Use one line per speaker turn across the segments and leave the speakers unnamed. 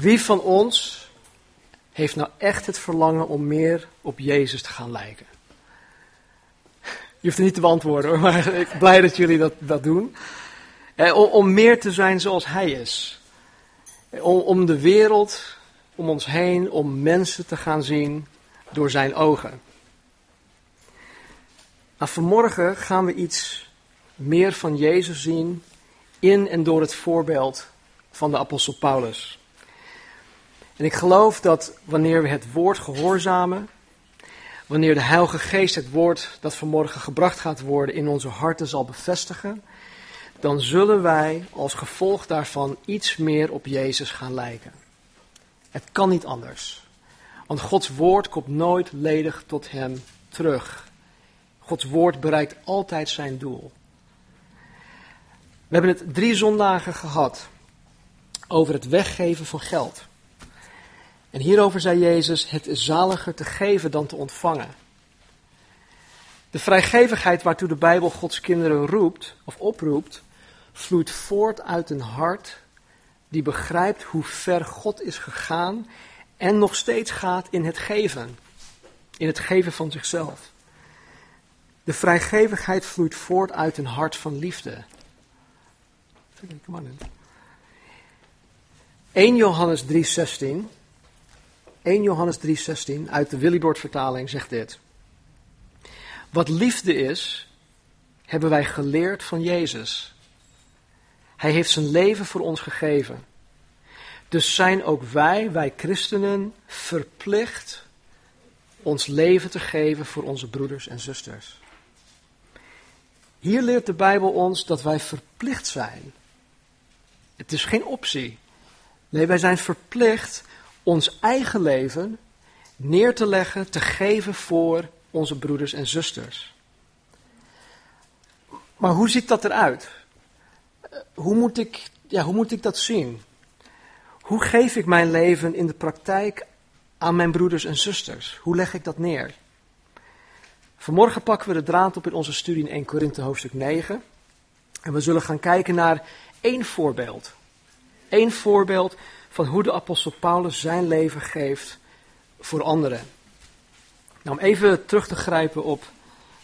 Wie van ons heeft nou echt het verlangen om meer op Jezus te gaan lijken? Je hoeft het niet te beantwoorden hoor, maar ik ben blij dat jullie dat, dat doen. Eh, om, om, meer te zijn zoals Hij is. Om, om de wereld om ons heen, om mensen te gaan zien door Zijn ogen. Nou, vanmorgen gaan we iets meer van Jezus zien in en door het voorbeeld van de apostel Paulus. En ik geloof dat wanneer we het woord gehoorzamen, wanneer de Heilige Geest het woord dat vanmorgen gebracht gaat worden in onze harten zal bevestigen, dan zullen wij als gevolg daarvan iets meer op Jezus gaan lijken. Het kan niet anders. Want Gods woord komt nooit ledig tot hem terug. Gods woord bereikt altijd zijn doel. We hebben het drie zondagen gehad over het weggeven van geld. En hierover zei Jezus: Het is zaliger te geven dan te ontvangen. De vrijgevigheid waartoe de Bijbel Gods kinderen roept of oproept, vloeit voort uit een hart die begrijpt hoe ver God is gegaan en nog steeds gaat in het geven. In het geven van zichzelf. De vrijgevigheid vloeit voort uit een hart van liefde. 1 Johannes 3:16 1 Johannes 3:16 uit de Willibord vertaling zegt dit. Wat liefde is, hebben wij geleerd van Jezus. Hij heeft zijn leven voor ons gegeven. Dus zijn ook wij, wij christenen, verplicht ons leven te geven voor onze broeders en zusters. Hier leert de Bijbel ons dat wij verplicht zijn. Het is geen optie. Nee, wij zijn verplicht ons eigen leven neer te leggen, te geven voor onze broeders en zusters. Maar hoe ziet dat eruit? Hoe moet ik, ja, hoe moet ik dat zien? Hoe geef ik mijn leven in de praktijk aan mijn broeders en zusters? Hoe leg ik dat neer? Vanmorgen pakken we de draad op in onze studie in 1 Korinthe hoofdstuk 9. En we zullen gaan kijken naar één voorbeeld. Eén voorbeeld van hoe de apostel Paulus zijn leven geeft voor anderen. Nou, om even terug te grijpen op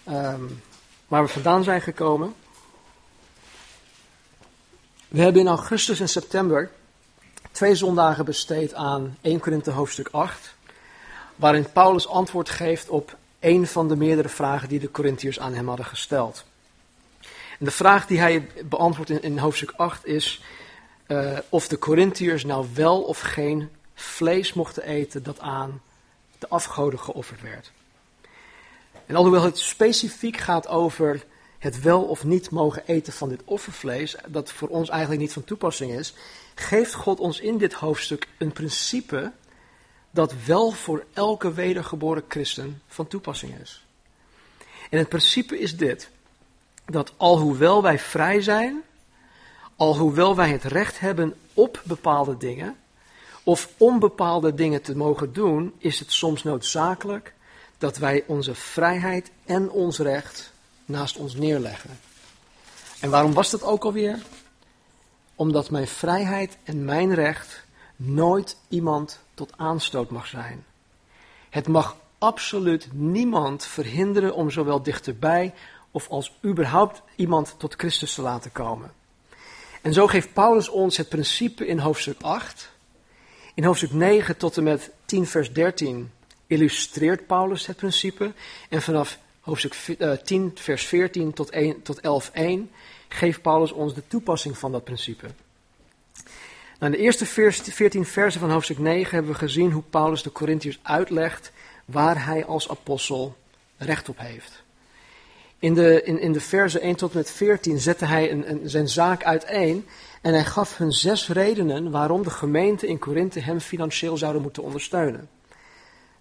um, waar we vandaan zijn gekomen. We hebben in augustus en september twee zondagen besteed aan 1 Korinthe hoofdstuk 8, waarin Paulus antwoord geeft op een van de meerdere vragen die de Corinthiërs aan hem hadden gesteld. En de vraag die hij beantwoordt in, in hoofdstuk 8 is uh, of de Corinthiërs nou wel of geen vlees mochten eten dat aan de afgoden geofferd werd. En alhoewel het specifiek gaat over het wel of niet mogen eten van dit offervlees, dat voor ons eigenlijk niet van toepassing is, geeft God ons in dit hoofdstuk een principe dat wel voor elke wedergeboren christen van toepassing is. En het principe is dit: dat alhoewel wij vrij zijn, alhoewel wij het recht hebben op bepaalde dingen, of om bepaalde dingen te mogen doen, is het soms noodzakelijk dat wij onze vrijheid en ons recht naast ons neerleggen. En waarom was dat ook alweer? Omdat mijn vrijheid en mijn recht nooit iemand tot aanstoot mag zijn. Het mag absoluut niemand verhinderen om zowel dichterbij of als überhaupt iemand tot Christus te laten komen. En zo geeft Paulus ons het principe in hoofdstuk 8. In hoofdstuk 9 tot en met 10 vers 13 illustreert Paulus het principe. En vanaf hoofdstuk 10 eh, vers 14 tot, 1, tot 11 1 geeft Paulus ons de toepassing van dat principe. Nou, in de eerste 14 versen van hoofdstuk 9 hebben we gezien hoe Paulus de Corinthiërs uitlegt waar hij als apostel recht op heeft. In de, in, in de versen 1 tot en met 14 zette hij een, zijn zaak uiteen en hij gaf hun zes redenen waarom de gemeente in Korinthe hem financieel zouden moeten ondersteunen.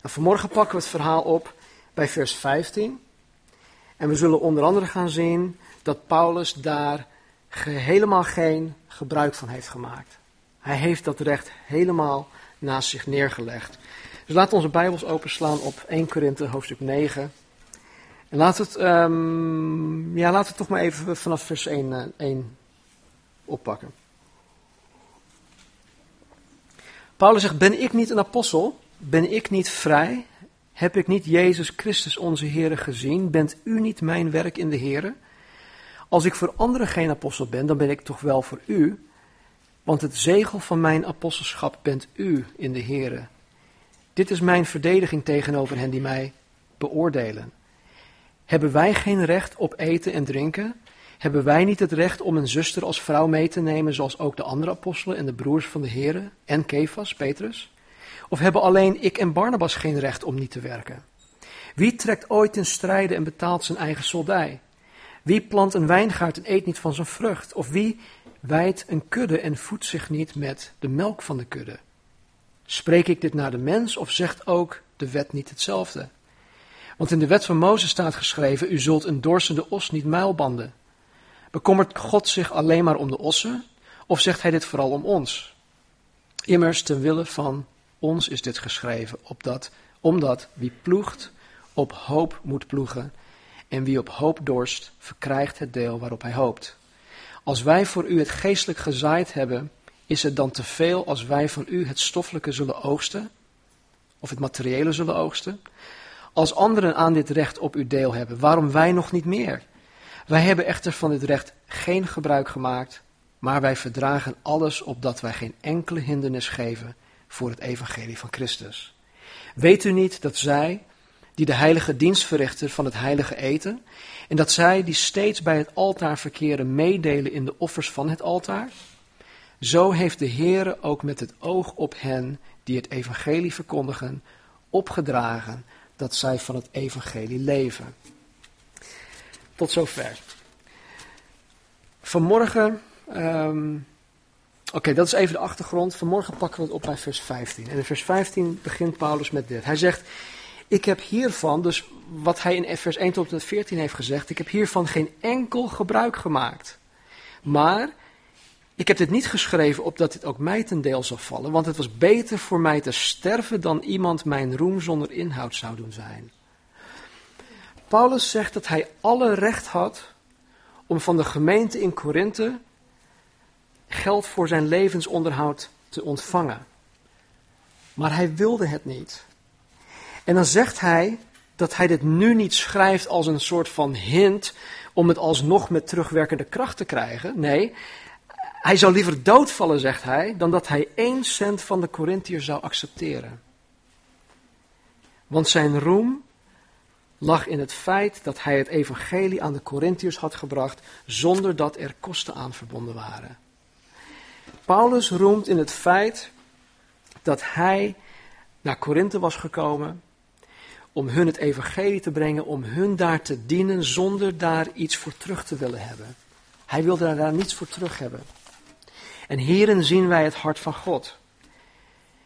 Nou, vanmorgen pakken we het verhaal op bij vers 15. En we zullen onder andere gaan zien dat Paulus daar helemaal geen gebruik van heeft gemaakt. Hij heeft dat recht helemaal naast zich neergelegd. Dus laten we onze Bijbels openslaan op 1 Korinthe hoofdstuk 9. En laten we het, um, ja, laten we toch maar even vanaf vers 1, uh, 1 oppakken. Paulus zegt, ben ik niet een apostel? Ben ik niet vrij? Heb ik niet Jezus Christus onze Heer gezien? Bent u niet mijn werk in de Heer? Als ik voor anderen geen apostel ben, dan ben ik toch wel voor u. Want het zegel van mijn apostelschap bent u in de Heer. Dit is mijn verdediging tegenover hen die mij beoordelen. Hebben wij geen recht op eten en drinken? Hebben wij niet het recht om een zuster als vrouw mee te nemen, zoals ook de andere apostelen en de broers van de Heren en Kefas, Petrus? Of hebben alleen ik en Barnabas geen recht om niet te werken? Wie trekt ooit ten strijde en betaalt zijn eigen soldij? Wie plant een wijngaard en eet niet van zijn vrucht? Of wie wijdt een kudde en voedt zich niet met de melk van de kudde? Spreek ik dit naar de mens of zegt ook de wet niet hetzelfde? Want in de wet van Mozes staat geschreven: U zult een dorsende os niet muilbanden. Bekommert God zich alleen maar om de ossen? Of zegt hij dit vooral om ons? Immers, ten wille van ons is dit geschreven, opdat, omdat wie ploegt op hoop moet ploegen, en wie op hoop dorst, verkrijgt het deel waarop hij hoopt. Als wij voor u het geestelijk gezaaid hebben, is het dan te veel als wij van u het stoffelijke zullen oogsten? Of het materiële zullen oogsten? Als anderen aan dit recht op uw deel hebben, waarom wij nog niet meer? Wij hebben echter van dit recht geen gebruik gemaakt, maar wij verdragen alles opdat wij geen enkele hindernis geven voor het evangelie van Christus. Weet u niet dat zij, die de heilige dienst verrichten van het heilige eten, en dat zij die steeds bij het altaar verkeren meedelen in de offers van het altaar? Zo heeft de Heere ook met het oog op hen die het evangelie verkondigen, opgedragen dat zij van het evangelie leven. Tot zover. Vanmorgen, um, oké, dat is even de achtergrond. Vanmorgen pakken we het op bij vers 15. En in vers 15 begint Paulus met dit. Hij zegt, ik heb hiervan, dus wat hij in vers 1 tot en 14 heeft gezegd, ik heb hiervan geen enkel gebruik gemaakt. Maar ik heb dit niet geschreven opdat dit ook mij ten deel zou vallen, want het was beter voor mij te sterven dan iemand mijn roem zonder inhoud zou doen zijn. Paulus zegt dat hij alle recht had om van de gemeente in Korinthe geld voor zijn levensonderhoud te ontvangen. Maar hij wilde het niet. En dan zegt hij dat hij dit nu niet schrijft als een soort van hint om het alsnog met terugwerkende kracht te krijgen. Nee, hij zou liever doodvallen, zegt hij, dan dat hij één cent van de Corinthiërs zou accepteren. Want zijn roem lag in het feit dat hij het evangelie aan de Corinthiërs had gebracht zonder dat er kosten aan verbonden waren. Paulus roemt in het feit dat hij naar Korinthe was gekomen om hun het evangelie te brengen, om hun daar te dienen zonder daar iets voor terug te willen hebben. Hij wilde daar niets voor terug hebben. En hierin zien wij het hart van God.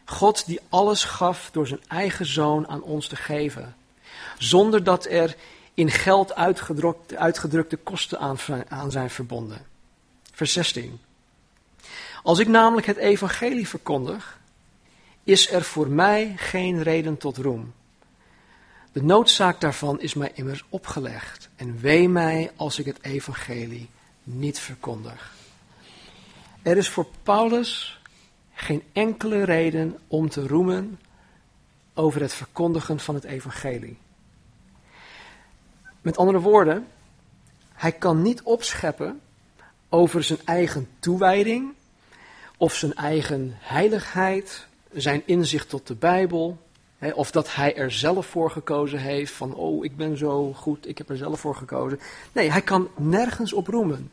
God die alles gaf door zijn eigen zoon aan ons te geven. Zonder dat er in geld uitgedrukte kosten aan, zijn verbonden. Vers 16. Als ik namelijk het evangelie verkondig, is er voor mij geen reden tot roem. De noodzaak daarvan is mij immers opgelegd. En wee mij als ik het evangelie niet verkondig. Er is voor Paulus geen enkele reden om te roemen over het verkondigen van het evangelie. Met andere woorden, hij kan niet opscheppen over zijn eigen toewijding of zijn eigen heiligheid, zijn inzicht tot de Bijbel, of dat hij er zelf voor gekozen heeft van, oh, ik ben zo goed, ik heb er zelf voor gekozen. Nee, hij kan nergens op roemen.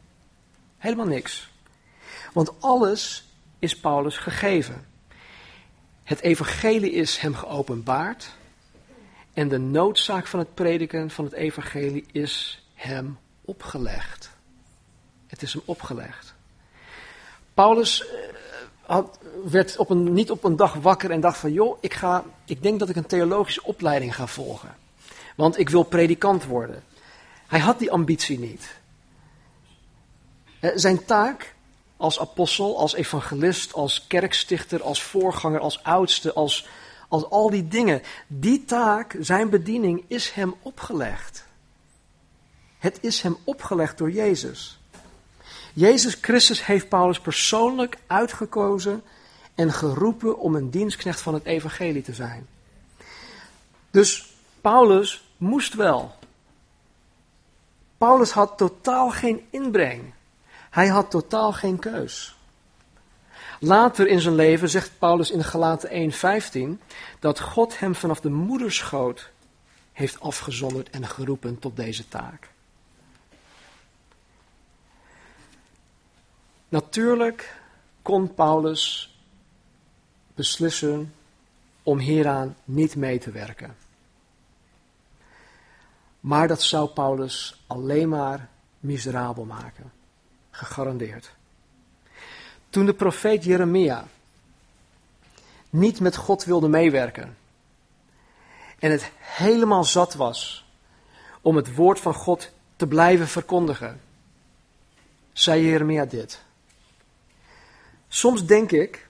Helemaal niks. Want alles is Paulus gegeven. Het evangelie is hem geopenbaard. En de noodzaak van het prediken van het evangelie is hem opgelegd. Het is hem opgelegd. Paulus eh, had, werd op een, niet op een dag wakker en dacht van, joh, ik, ga, ik denk dat ik een theologische opleiding ga volgen. Want ik wil predikant worden. Hij had die ambitie niet. Eh, zijn taak als apostel, als evangelist, als kerkstichter, als voorganger, als oudste, als, als al die dingen. Die taak, zijn bediening, is hem opgelegd. Het is hem opgelegd door Jezus. Jezus Christus heeft Paulus persoonlijk uitgekozen en geroepen om een dienstknecht van het evangelie te zijn. Dus Paulus moest wel. Paulus had totaal geen inbreng. Hij had totaal geen keus. Later in zijn leven zegt Paulus in Galaten 1:15 dat God hem vanaf de moederschoot heeft afgezonderd en geroepen tot deze taak. Natuurlijk kon Paulus beslissen om hieraan niet mee te werken. Maar dat zou Paulus alleen maar miserabel maken. Gegarandeerd. Toen de profeet Jeremia niet met God wilde meewerken en het helemaal zat was om het woord van God te blijven verkondigen, zei Jeremia dit. Soms denk ik,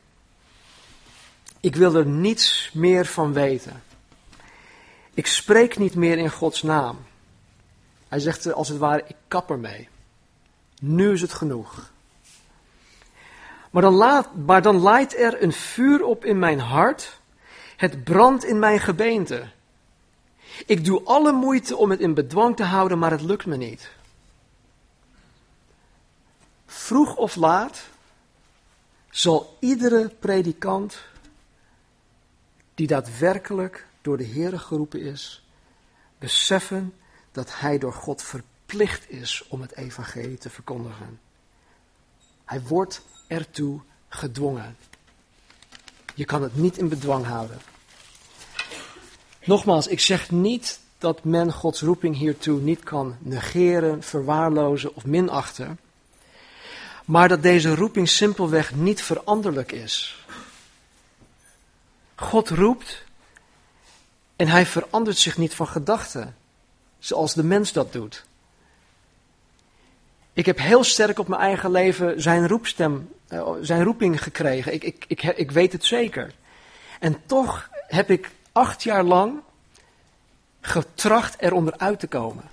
ik wil er niets meer van weten. Ik spreek niet meer in Gods naam. Hij zegt als het ware, ik kap ermee. Nu is het genoeg. Maar dan, laat, maar dan laait er een vuur op in mijn hart. Het brandt in mijn gebeente. Ik doe alle moeite om het in bedwang te houden, maar het lukt me niet. Vroeg of laat zal iedere predikant die daadwerkelijk door de Heer geroepen is, beseffen dat hij door God verplicht is om het evangelie te verkondigen. Hij wordt ertoe gedwongen. Je kan het niet in bedwang houden. Nogmaals, ik zeg niet dat men Gods roeping hiertoe niet kan negeren, verwaarlozen of minachten, maar dat deze roeping simpelweg niet veranderlijk is. God roept en hij verandert zich niet van gedachten, zoals de mens dat doet. Ik heb heel sterk op mijn eigen leven zijn roepstem, eh, zijn roeping gekregen. Ik, ik, ik, ik weet het zeker. En toch heb ik acht jaar lang getracht eronder uit te komen.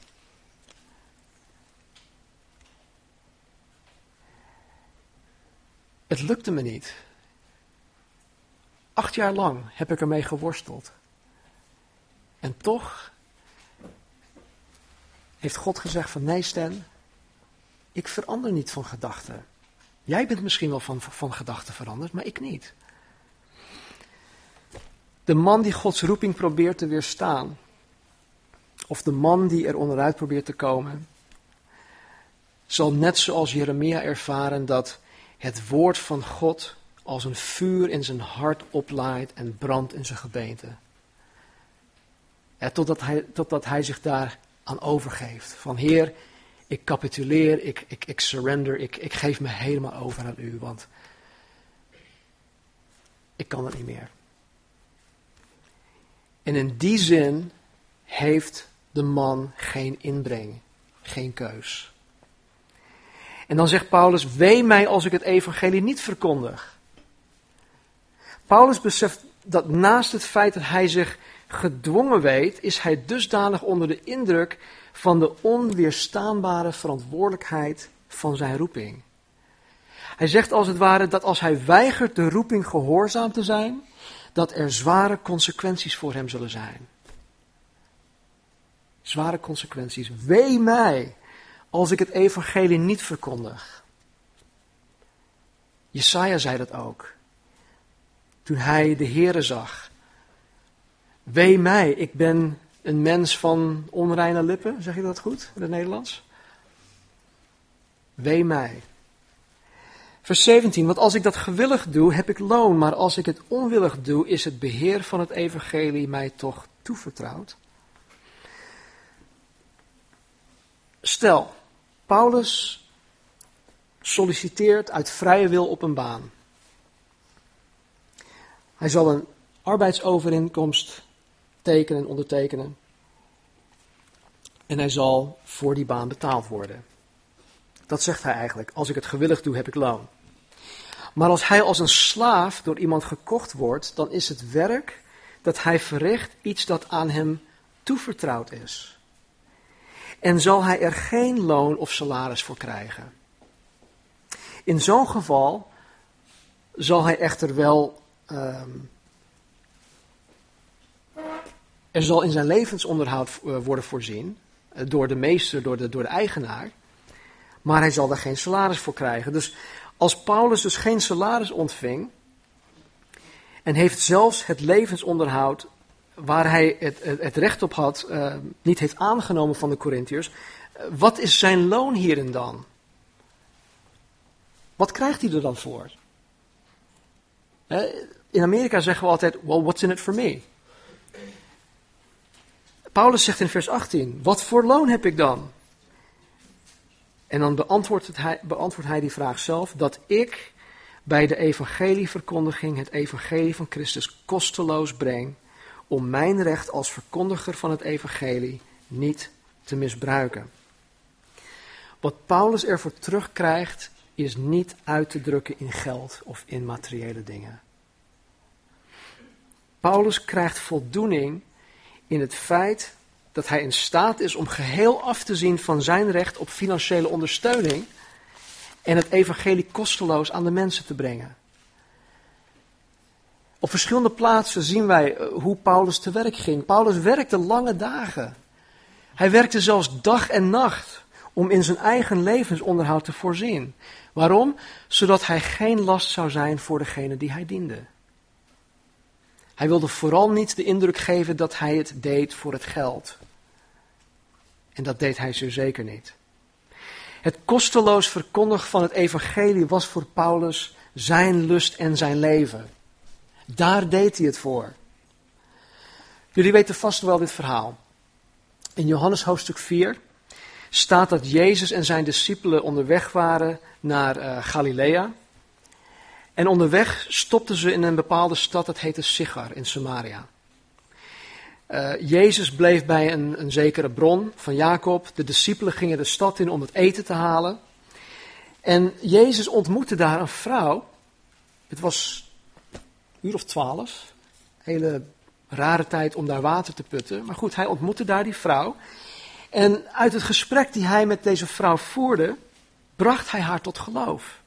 Het lukte me niet. Acht jaar lang heb ik ermee geworsteld. En toch heeft God gezegd van nee Stan, ik verander niet van gedachten. Jij bent misschien wel van, van gedachten veranderd, maar ik niet. De man die Gods roeping probeert te weerstaan, of de man die er onderuit probeert te komen, zal net zoals Jeremia ervaren dat het woord van God als een vuur in zijn hart oplaait en brandt in zijn gebeente. Totdat, hij, totdat hij zich daar aan overgeeft. Van Heer, ik capituleer, ik, ik, ik surrender, ik, ik geef me helemaal over aan u, want ik kan het niet meer. En in die zin heeft de man geen inbreng, geen keus. En dan zegt Paulus, wee mij als ik het evangelie niet verkondig. Paulus beseft dat naast het feit dat hij zich gedwongen weet, is hij dusdanig onder de indruk van de onweerstaanbare verantwoordelijkheid van zijn roeping. Hij zegt als het ware dat als hij weigert de roeping gehoorzaam te zijn, dat er zware consequenties voor hem zullen zijn. Zware consequenties. Wee mij als ik het evangelie niet verkondig. Jesaja zei dat ook. Toen hij de Heere zag. Wee mij, ik ben een mens van onreine lippen. Zeg je dat goed in het Nederlands? Wee mij. Vers 17, want als ik dat gewillig doe, heb ik loon, maar als ik het onwillig doe, is het beheer van het evangelie mij toch toevertrouwd. Stel, Paulus solliciteert uit vrije wil op een baan. Hij zal een arbeidsovereenkomst tekenen en ondertekenen. En hij zal voor die baan betaald worden. Dat zegt hij eigenlijk. Als ik het gewillig doe, heb ik loon. Maar als hij als een slaaf door iemand gekocht wordt, dan is het werk dat hij verricht iets dat aan hem toevertrouwd is. En zal hij er geen loon of salaris voor krijgen. In zo'n geval zal hij echter wel. ehm, er zal in zijn levensonderhoud eh, worden voorzien. eh, door de meester, door de, door de eigenaar. Maar hij zal daar geen salaris voor krijgen. Dus als Paulus dus geen salaris ontving. en heeft zelfs het levensonderhoud. waar hij het, het, recht op had. eh, niet heeft aangenomen van de Corinthiërs. wat is zijn loon hierin dan? Wat krijgt hij er dan voor? In Amerika zeggen we altijd, well, what's in it for me? Paulus zegt in vers 18, wat voor loon heb ik dan? En dan beantwoordt, hij, hij die vraag zelf, dat ik bij de evangelieverkondiging het evangelie van Christus kosteloos breng, om mijn recht als verkondiger van het evangelie niet te misbruiken. Wat Paulus ervoor terugkrijgt, is niet uit te drukken in geld of in materiële dingen. Paulus krijgt voldoening in het feit dat hij in staat is om geheel af te zien van zijn recht op financiële ondersteuning en het evangelie kosteloos aan de mensen te brengen. Op verschillende plaatsen zien wij eh, hoe Paulus te werk ging. Paulus werkte lange dagen. Hij werkte zelfs dag en nacht om in zijn eigen levensonderhoud te voorzien. Waarom? Zodat hij geen last zou zijn voor degene die hij diende. Hij wilde vooral niet de indruk geven dat hij het deed voor het geld. En dat deed hij zo zeker niet. Het kosteloos verkondigen van het evangelie was voor Paulus zijn lust en zijn leven. Daar deed hij het voor. Jullie weten vast wel dit verhaal. In Johannes hoofdstuk 4 staat dat Jezus en zijn discipelen onderweg waren naar uh, Galilea. En onderweg stopten ze in een bepaalde stad, dat heette Sigar in Samaria. Uh, Jezus bleef bij een, een zekere bron van Jacob. De discipelen gingen de stad in om het eten te halen. En Jezus ontmoette daar een vrouw. Het was een uur of twaalf. Hele rare tijd om daar water te putten. Maar goed, hij ontmoette daar die vrouw. En uit het gesprek die hij met deze vrouw voerde, bracht hij haar tot geloof.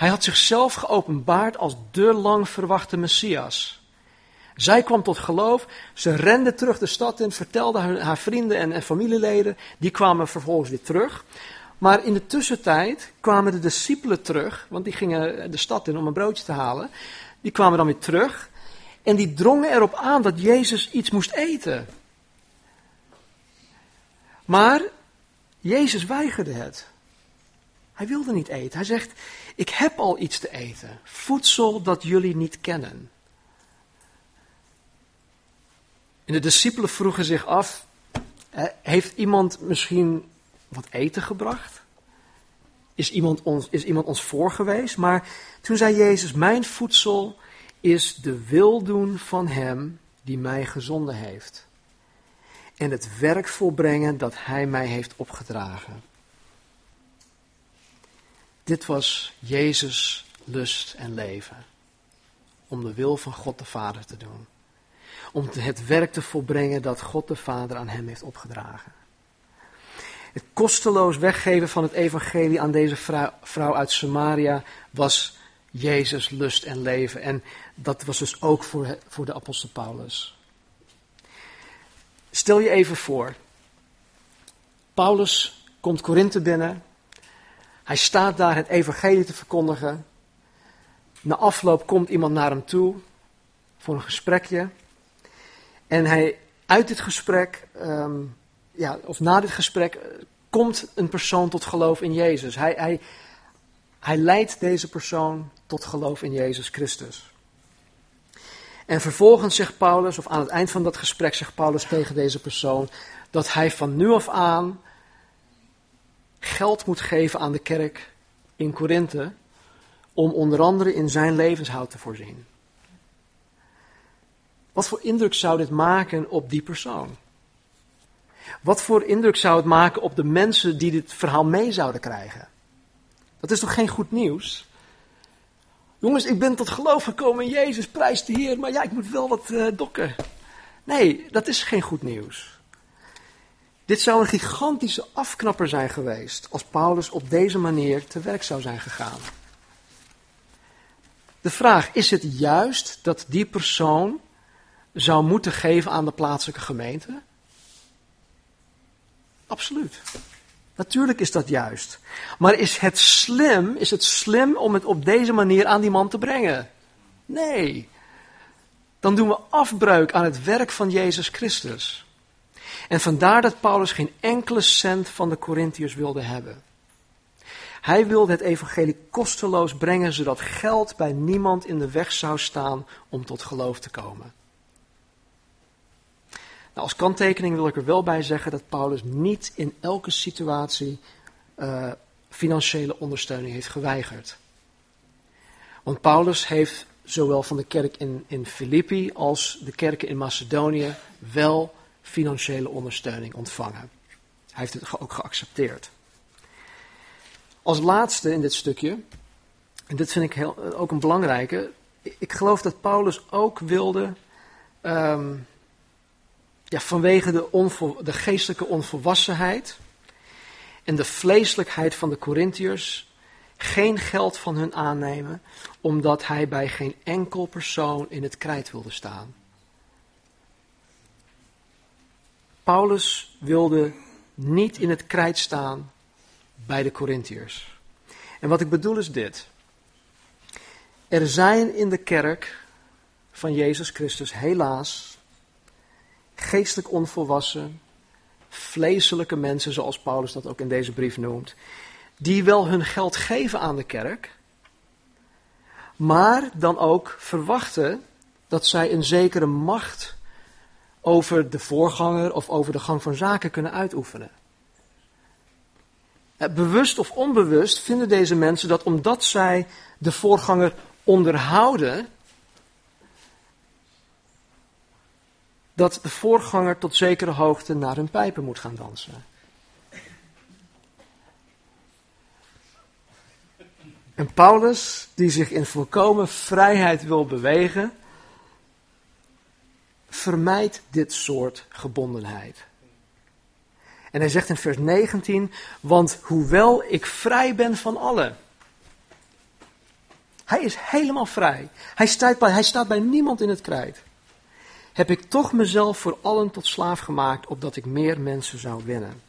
Hij had zichzelf geopenbaard als de lang verwachte Messias. Zij kwam tot geloof, ze rende terug de stad in, vertelde haar, vrienden en, en, familieleden, die kwamen vervolgens weer terug. Maar in de tussentijd kwamen de discipelen terug, want die gingen de stad in om een broodje te halen. Die kwamen dan weer terug en die drongen erop aan dat Jezus iets moest eten. Maar Jezus weigerde het. Hij wilde niet eten. Hij zegt, ik heb al iets te eten. Voedsel dat jullie niet kennen. En de discipelen vroegen zich af, heeft iemand misschien wat eten gebracht? Is iemand ons, is iemand ons voor geweest? Maar toen zei Jezus, mijn voedsel is de wil doen van hem die mij gezonden heeft. En het werk volbrengen dat hij mij heeft opgedragen. Dit was Jezus lust en leven. Om de wil van God de Vader te doen. Om het werk te volbrengen dat God de Vader aan hem heeft opgedragen. Het kosteloos weggeven van het evangelie aan deze vrouw, uit Samaria was Jezus lust en leven. En dat was dus ook voor, voor de apostel Paulus. Stel je even voor. Paulus komt Korinthe binnen. Hij staat daar het evangelie te verkondigen. Na afloop komt iemand naar hem toe voor een gesprekje. En hij, uit dit gesprek, um, ja, of na dit gesprek, komt een persoon tot geloof in Jezus. Hij, hij, hij leidt deze persoon tot geloof in Jezus Christus. En vervolgens zegt Paulus, of aan het eind van dat gesprek zegt Paulus tegen deze persoon, dat hij van nu af aan geld moet geven aan de kerk in Korinthe, om onder andere in zijn levenshoud te voorzien. Wat voor indruk zou dit maken op die persoon? Wat voor indruk zou het maken op de mensen die dit verhaal mee zouden krijgen? Dat is toch geen goed nieuws? Jongens, ik ben tot geloof gekomen in Jezus, prijs de Heer, maar ja, ik moet wel wat uh, dokken. Nee, dat is geen goed nieuws. Dit zou een gigantische afknapper zijn geweest als Paulus op deze manier te werk zou zijn gegaan. De vraag, is het juist dat die persoon zou moeten geven aan de plaatselijke gemeente? Absoluut. Natuurlijk is dat juist. Maar is het slim, is het slim om het op deze manier aan die man te brengen? Nee. Dan doen we afbreuk aan het werk van Jezus Christus. En vandaar dat Paulus geen enkele cent van de Corinthiërs wilde hebben. Hij wilde het evangelie kosteloos brengen, zodat geld bij niemand in de weg zou staan om tot geloof te komen. Nou, als kanttekening wil ik er wel bij zeggen dat Paulus niet in elke situatie uh, financiële ondersteuning heeft geweigerd. Want Paulus heeft zowel van de kerk in, in Filippi als de kerken in Macedonië wel financiële ondersteuning ontvangen. Hij heeft het ook geaccepteerd. Als laatste in dit stukje, en dit vind ik heel, ook een belangrijke, ik geloof dat Paulus ook wilde, um, ja, vanwege de, de geestelijke onvolwassenheid en de vleeselijkheid van de Corinthiërs, geen geld van hun aannemen, omdat hij bij geen enkel persoon in het krijt wilde staan. Paulus wilde niet in het krijt staan bij de Corinthiërs. En wat ik bedoel is dit. Er zijn in de kerk van Jezus Christus helaas geestelijk onvolwassen, vleeselijke mensen, zoals Paulus dat ook in deze brief noemt, die wel hun geld geven aan de kerk, maar dan ook verwachten dat zij een zekere macht over de voorganger of over de gang van zaken kunnen uitoefenen. Eh, bewust of onbewust vinden deze mensen dat omdat zij de voorganger onderhouden, dat de voorganger tot zekere hoogte naar hun pijpen moet gaan dansen. En Paulus, die zich in volkomen vrijheid wil bewegen, vermijdt dit soort gebondenheid. En hij zegt in vers 19, want hoewel ik vrij ben van allen. Hij is helemaal vrij. Hij staat, bij, hij staat bij niemand in het krijt. Heb ik toch mezelf voor allen tot slaaf gemaakt, opdat ik meer mensen zou winnen.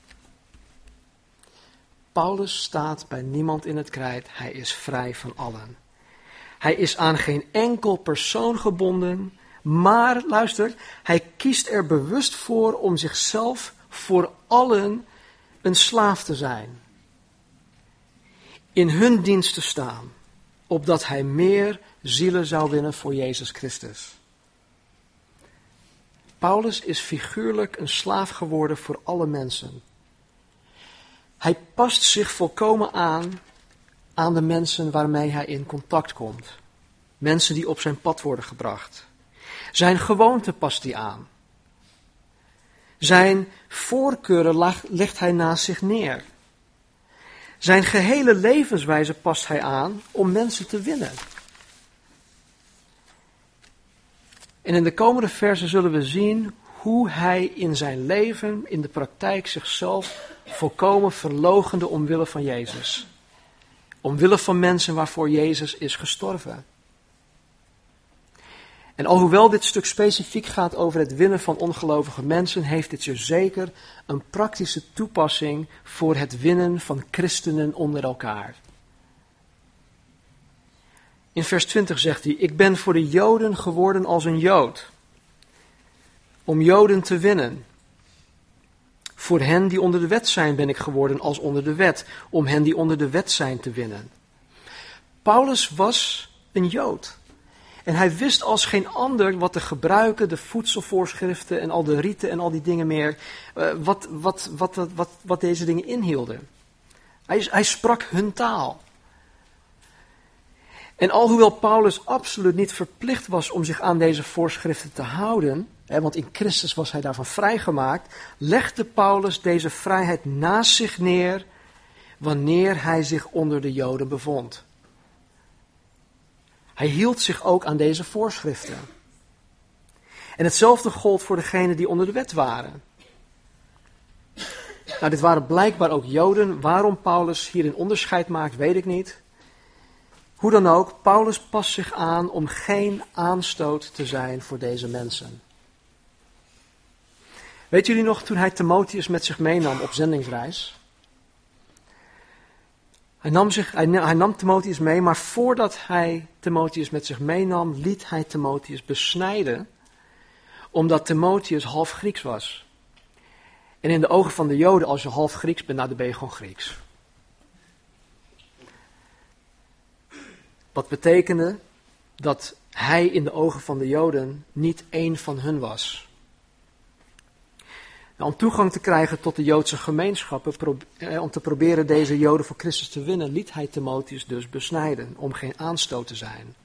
Paulus staat bij niemand in het krijt. Hij is vrij van allen. Hij is aan geen enkel persoon gebonden. Maar, luister, hij kiest er bewust voor om zichzelf voor allen een slaaf te zijn. In hun dienst te staan, opdat hij meer zielen zou winnen voor Jezus Christus. Paulus is figuurlijk een slaaf geworden voor alle mensen. Hij past zich volkomen aan aan de mensen waarmee hij in contact komt. Mensen die op zijn pad worden gebracht. Zijn gewoonte past hij aan. Zijn voorkeuren legt hij naast zich neer. Zijn gehele levenswijze past hij aan om mensen te winnen. En in de komende versen zullen we zien hoe hij in zijn leven, in de praktijk, zichzelf volkomen verlogende omwille van Jezus. Omwille van mensen waarvoor Jezus is gestorven. En alhoewel dit stuk specifiek gaat over het winnen van ongelovige mensen, heeft dit zo zeker een praktische toepassing voor het winnen van christenen onder elkaar. In vers 20 zegt hij: Ik ben voor de Joden geworden als een Jood, om Joden te winnen. Voor hen die onder de wet zijn ben ik geworden als onder de wet, om hen die onder de wet zijn te winnen. Paulus was een Jood. En hij wist als geen ander wat de gebruiken, de voedselvoorschriften en al de rieten en al die dingen meer, uh, wat, wat, wat, wat, wat, deze dingen inhielden. Hij, hij sprak hun taal. En alhoewel Paulus absoluut niet verplicht was om zich aan deze voorschriften te houden, hè, want in Christus was hij daarvan vrijgemaakt, legde Paulus deze vrijheid naast zich neer wanneer hij zich onder de Joden bevond. Hij hield zich ook aan deze voorschriften. En hetzelfde gold voor degenen die onder de wet waren. Nou, dit waren blijkbaar ook Joden. Waarom Paulus hierin onderscheid maakt, weet ik niet. Hoe dan ook, Paulus past zich aan om geen aanstoot te zijn voor deze mensen. Weet jullie nog toen hij Timotheus met zich meenam op zendingsreis? Hij nam, zich, hij, nam Timotheus mee, maar voordat hij Timotheus met zich meenam, liet hij Timotheus besnijden, omdat Timotheus half Grieks was. En in de ogen van de Joden, als je half Grieks bent, nou dan ben je gewoon Grieks. Wat betekende dat hij in de ogen van de Joden niet één van hun was. Om toegang te krijgen tot de Joodse gemeenschappen, eh, om te proberen deze Joden voor Christus te winnen, liet hij Timotheus dus besnijden, om geen aanstoot te zijn.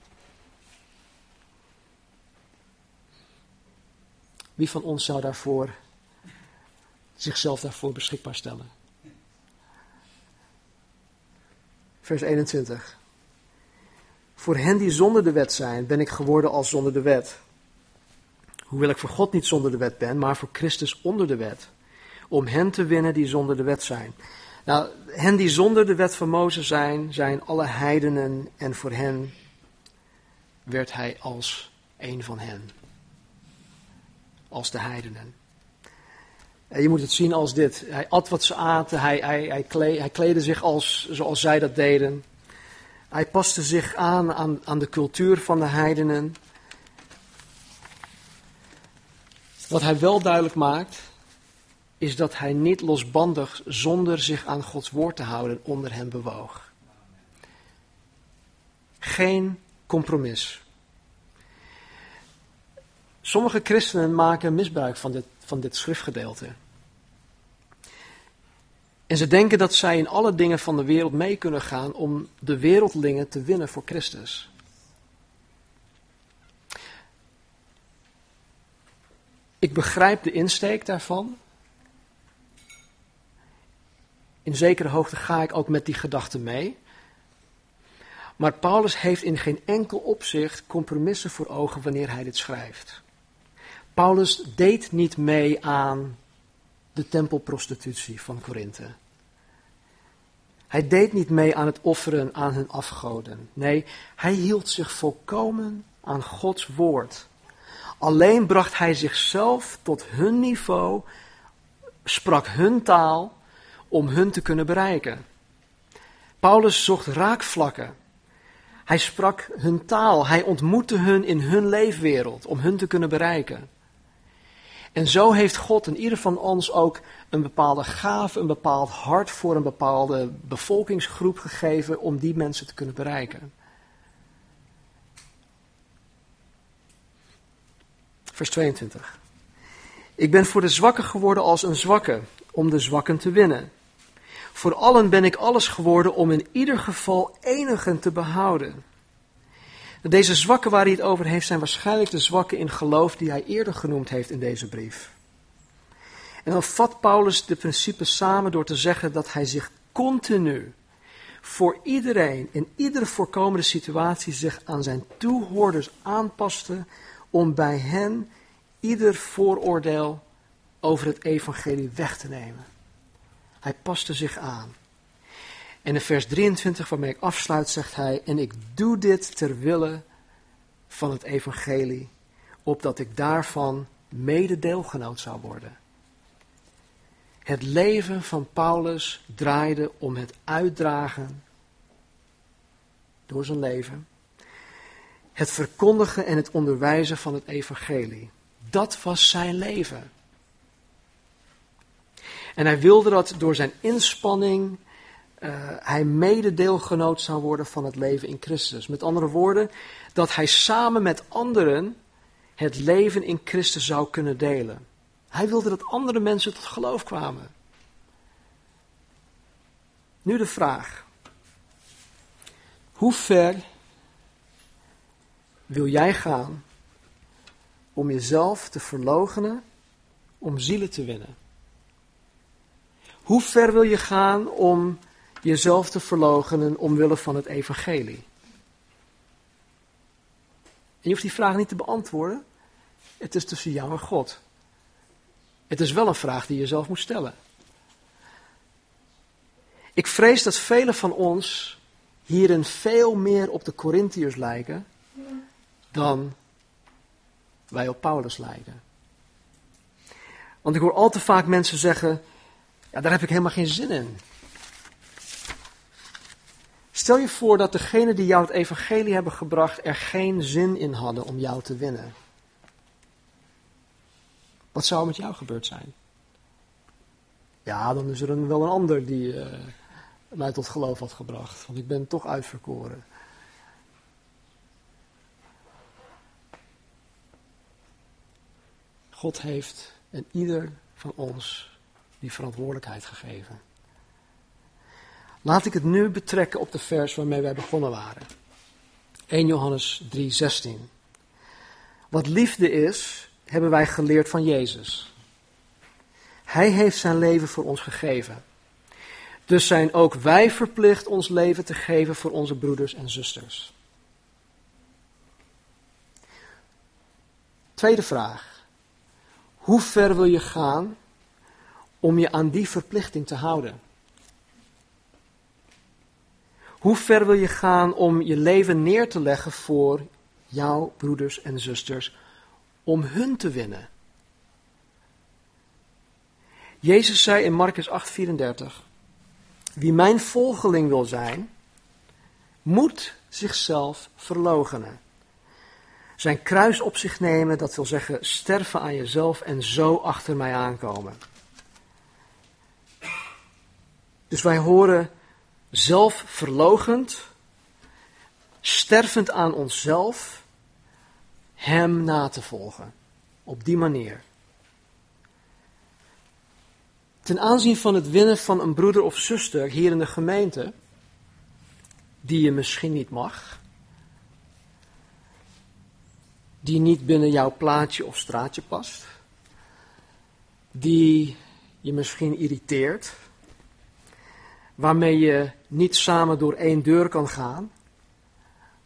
Wie van ons zou daarvoor zichzelf daarvoor beschikbaar stellen? Vers 21. Voor hen die zonder de wet zijn, ben ik geworden als zonder de wet. Hoewel ik voor God niet zonder de wet ben, maar voor Christus onder de wet. Om hen te winnen die zonder de wet zijn. Nou, hen die zonder de wet van Mozes zijn, zijn alle heidenen en voor hen werd hij als een van hen. Als de heidenen. En je moet het zien als dit. Hij at wat ze aten, hij, hij, hij, kleed, kleedde zich als, zoals zij dat deden. Hij paste zich aan, aan aan de cultuur van de heidenen. Wat hij wel duidelijk maakt, is dat hij niet losbandig zonder zich aan Gods woord te houden onder hen bewoog. Geen compromis. Sommige christenen maken misbruik van dit, van dit schriftgedeelte. En ze denken dat zij in alle dingen van de wereld mee kunnen gaan om de wereldlingen te winnen voor Christus. Ik begrijp de insteek daarvan. In zekere hoogte ga ik ook met die gedachte mee. Maar Paulus heeft in geen enkel opzicht compromissen voor ogen wanneer hij dit schrijft. Paulus deed niet mee aan de tempelprostitutie van Korinthe. Hij deed niet mee aan het offeren aan hun afgoden. Nee, hij hield zich volkomen aan Gods woord. Alleen bracht hij zichzelf tot hun niveau, sprak hun taal om hun te kunnen bereiken. Paulus zocht raakvlakken. Hij sprak hun taal. Hij ontmoette hun in hun leefwereld om hun te kunnen bereiken. En zo heeft God in ieder van ons ook een bepaalde gave, een bepaald hart voor een bepaalde bevolkingsgroep gegeven om die mensen te kunnen bereiken. Vers 22. Ik ben voor de zwakken geworden als een zwakke, om de zwakken te winnen. Voor allen ben ik alles geworden om in ieder geval enigen te behouden. Deze zwakken waar hij het over heeft, zijn waarschijnlijk de zwakken in geloof die hij eerder genoemd heeft in deze brief. En dan vat Paulus de principes samen door te zeggen dat hij zich continu voor iedereen in iedere voorkomende situatie zich aan zijn toehoorders aanpaste om bij hen ieder vooroordeel over het evangelie weg te nemen. Hij paste zich aan. En in vers 23, waarmee ik afsluit, zegt hij: En ik doe dit ter wille van het evangelie, opdat ik daarvan mede deelgenoot zou worden. Het leven van Paulus draaide om het uitdragen door zijn leven, het verkondigen en het onderwijzen van het evangelie. Dat was zijn leven. En hij wilde dat door zijn inspanning uh, hij mededeelgenoot zou worden van het leven in Christus. Met andere woorden, dat hij samen met anderen het leven in Christus zou kunnen delen. Hij wilde dat andere mensen tot geloof kwamen. Nu de vraag. Hoe ver wil jij gaan om jezelf te verloochenen om zielen te winnen? Hoe ver wil je gaan om jezelf te verloochenen omwille van het evangelie? En je hoeft die vraag niet te beantwoorden. Het is tussen jou en God. Het is wel een vraag die je zelf moet stellen. Ik vrees dat velen van ons hierin veel meer op de Corinthiërs lijken dan wij op Paulus lijken. Want ik hoor al te vaak mensen zeggen: ja, daar heb ik helemaal geen zin in. Stel je voor dat degenen die jou het evangelie hebben gebracht er geen zin in hadden om jou te winnen. Wat zou er met jou gebeurd zijn? Ja, dan is er een, wel een ander die uh, mij tot geloof had gebracht. Want ik ben toch uitverkoren. God heeft en ieder van ons die verantwoordelijkheid gegeven. Laat ik het nu betrekken op de vers waarmee wij begonnen waren. 1 Johannes 3:16. Wat liefde is, hebben wij geleerd van Jezus. Hij heeft zijn leven voor ons gegeven. Dus zijn ook wij verplicht ons leven te geven voor onze broeders en zusters. Tweede vraag. Hoe ver wil je gaan om je aan die verplichting te houden? Hoe ver wil je gaan om je leven neer te leggen voor jouw broeders en zusters, om hun te winnen? Jezus zei in Marcus 8:34: Wie mijn volgeling wil zijn, moet zichzelf verloochenen. Zijn kruis op zich nemen, dat wil zeggen sterven aan jezelf en zo achter mij aankomen. Dus wij horen zelf verlogend, stervend aan onszelf, Hem na te volgen. Op die manier. Ten aanzien van het winnen van een broeder of zuster hier in de gemeente, die je misschien niet mag, die niet binnen jouw plaatje of straatje past, die je misschien irriteert, waarmee je niet samen door één deur kan gaan,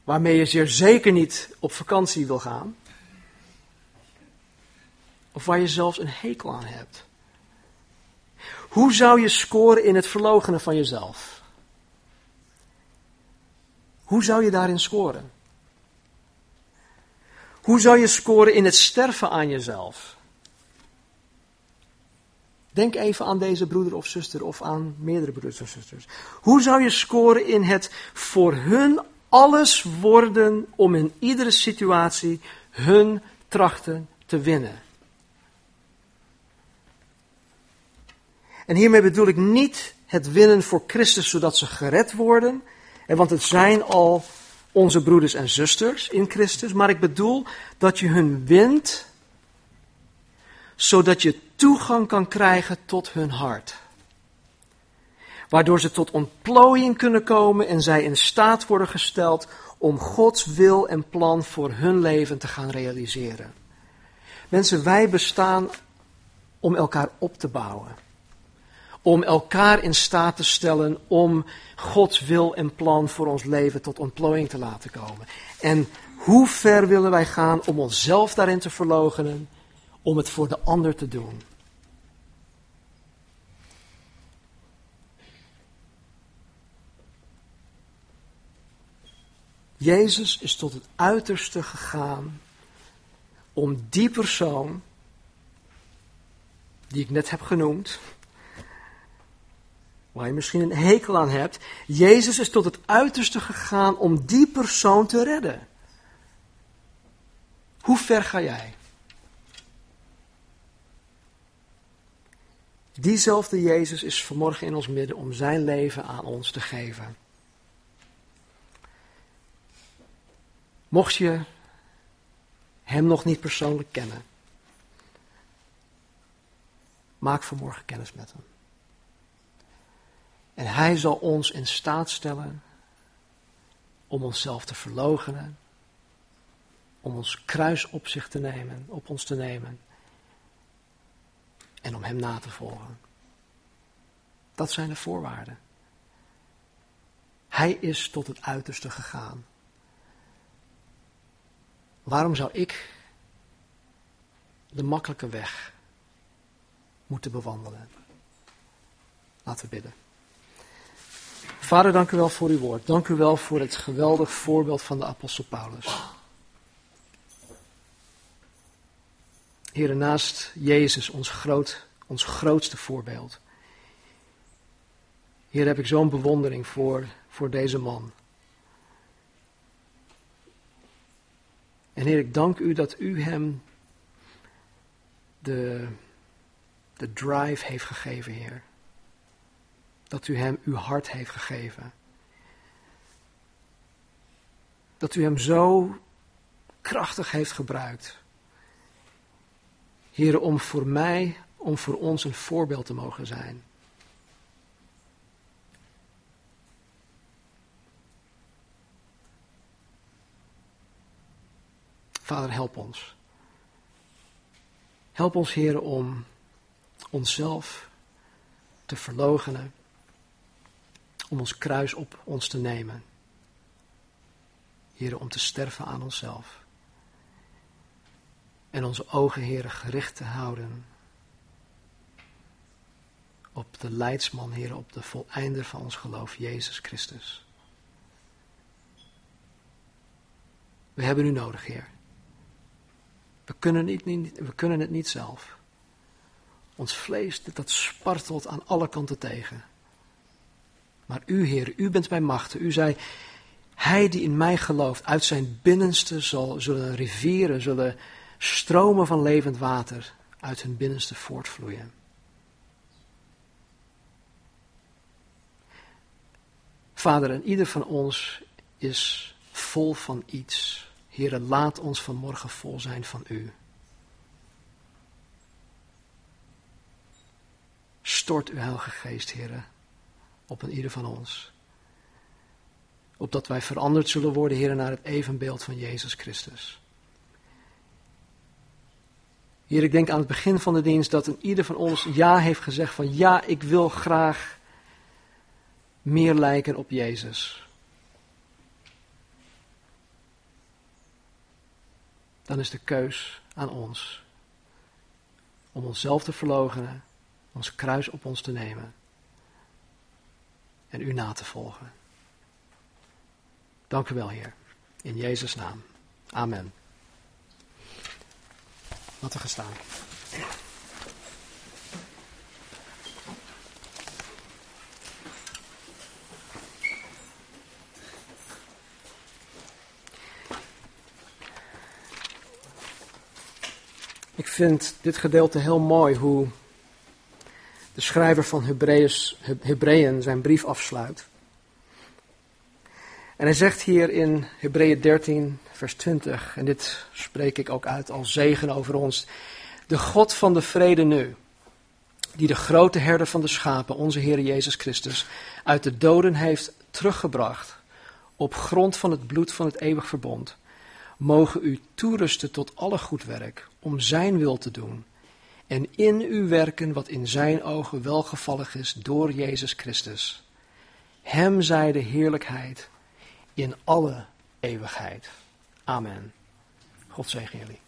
waarmee je zeer zeker niet op vakantie wil gaan, of waar je zelfs een hekel aan hebt. Hoe zou je scoren in het verlogenen van jezelf? Hoe zou je daarin scoren? Hoe zou je scoren in het sterven aan jezelf? Denk even aan deze broeder of zuster of aan meerdere broeders of zusters. Hoe zou je scoren in het voor hun alles worden om in iedere situatie hun trachten te winnen? En hiermee bedoel ik niet het winnen voor Christus zodat ze gered worden, want het zijn al onze broeders en zusters in Christus, maar ik bedoel dat je hun wint zodat je toegang kan krijgen tot hun hart. Waardoor ze tot ontplooiing kunnen komen en zij in staat worden gesteld om Gods wil en plan voor hun leven te gaan realiseren. Mensen, wij bestaan om elkaar op te bouwen. Om elkaar in staat te stellen om Gods wil en plan voor ons leven tot ontplooiing te laten komen. En hoe ver willen wij gaan om onszelf daarin te verloochenen om het voor de ander te doen. Jezus is tot het uiterste gegaan om die persoon, die ik net heb genoemd, waar je misschien een hekel aan hebt, Jezus is tot het uiterste gegaan om die persoon te redden. Hoe ver ga jij? Diezelfde Jezus is vanmorgen in ons midden om zijn leven aan ons te geven. Mocht je hem nog niet persoonlijk kennen, maak vanmorgen kennis met hem. En hij zal ons in staat stellen om onszelf te verloochenen, om ons kruis op zich te nemen, op ons te nemen en om Hem na te volgen. Dat zijn de voorwaarden. Hij is tot het uiterste gegaan. Waarom zou ik de makkelijke weg moeten bewandelen? Laten we bidden. Vader, dank u wel voor uw woord. Dank u wel voor het geweldig voorbeeld van de apostel Paulus. Heer, naast Jezus, ons, groot, ons grootste voorbeeld. Heer, heb ik zo'n bewondering voor, voor deze man. En Heer, ik dank u dat u hem de, de drive heeft gegeven, Heer. Dat u hem uw hart heeft gegeven. Dat u hem zo krachtig heeft gebruikt. Heer, om voor mij, om voor ons een voorbeeld te mogen zijn. Vader, help ons. Help ons, Heer, om onszelf te verloochenen, om ons kruis op ons te nemen. Heer, om te sterven aan onszelf. En onze ogen, Heer, gericht te houden op de leidsman, Heer, op de voleinder van ons geloof, Jezus Christus. We hebben u nodig, Heer. We kunnen, niet, we kunnen het niet zelf. Ons vlees, dat spartelt aan alle kanten tegen. Maar u, Heer, u bent bij machten. U zei, hij die in mij gelooft, uit zijn binnenste zal, zullen rivieren, zullen stromen van levend water uit hun binnenste voortvloeien. Vader, en ieder van ons is vol van iets. Heere, laat ons vanmorgen vol zijn van U. Stort uw Heilige Geest, Heere, op een ieder van ons. Opdat wij veranderd zullen worden, Heere, naar het evenbeeld van Jezus Christus. Heer, ik denk aan het begin van de dienst dat een ieder van ons ja heeft gezegd van ja, ik wil graag meer lijken op Jezus. Dan is de keus aan ons om onszelf te verloochenen, ons kruis op ons te nemen en u na te volgen. Dank u wel, Heer. In Jezus' naam. Amen. Laten we gestaan. Ik vind dit gedeelte heel mooi hoe de schrijver van Hebreeën zijn brief afsluit. En hij zegt hier in Hebreeën 13, vers 20, en dit spreek ik ook uit als zegen over ons. De God van de vrede nu, die de grote herder van de schapen, onze Heer Jezus Christus, uit de doden heeft teruggebracht, op grond van het bloed van het eeuwig verbond, mogen u toerusten tot alle goed werk, om Zijn wil te doen, en in u werken wat in Zijn ogen welgevallig is door Jezus Christus. Hem zij de heerlijkheid in alle eeuwigheid. Amen. God zegen jullie.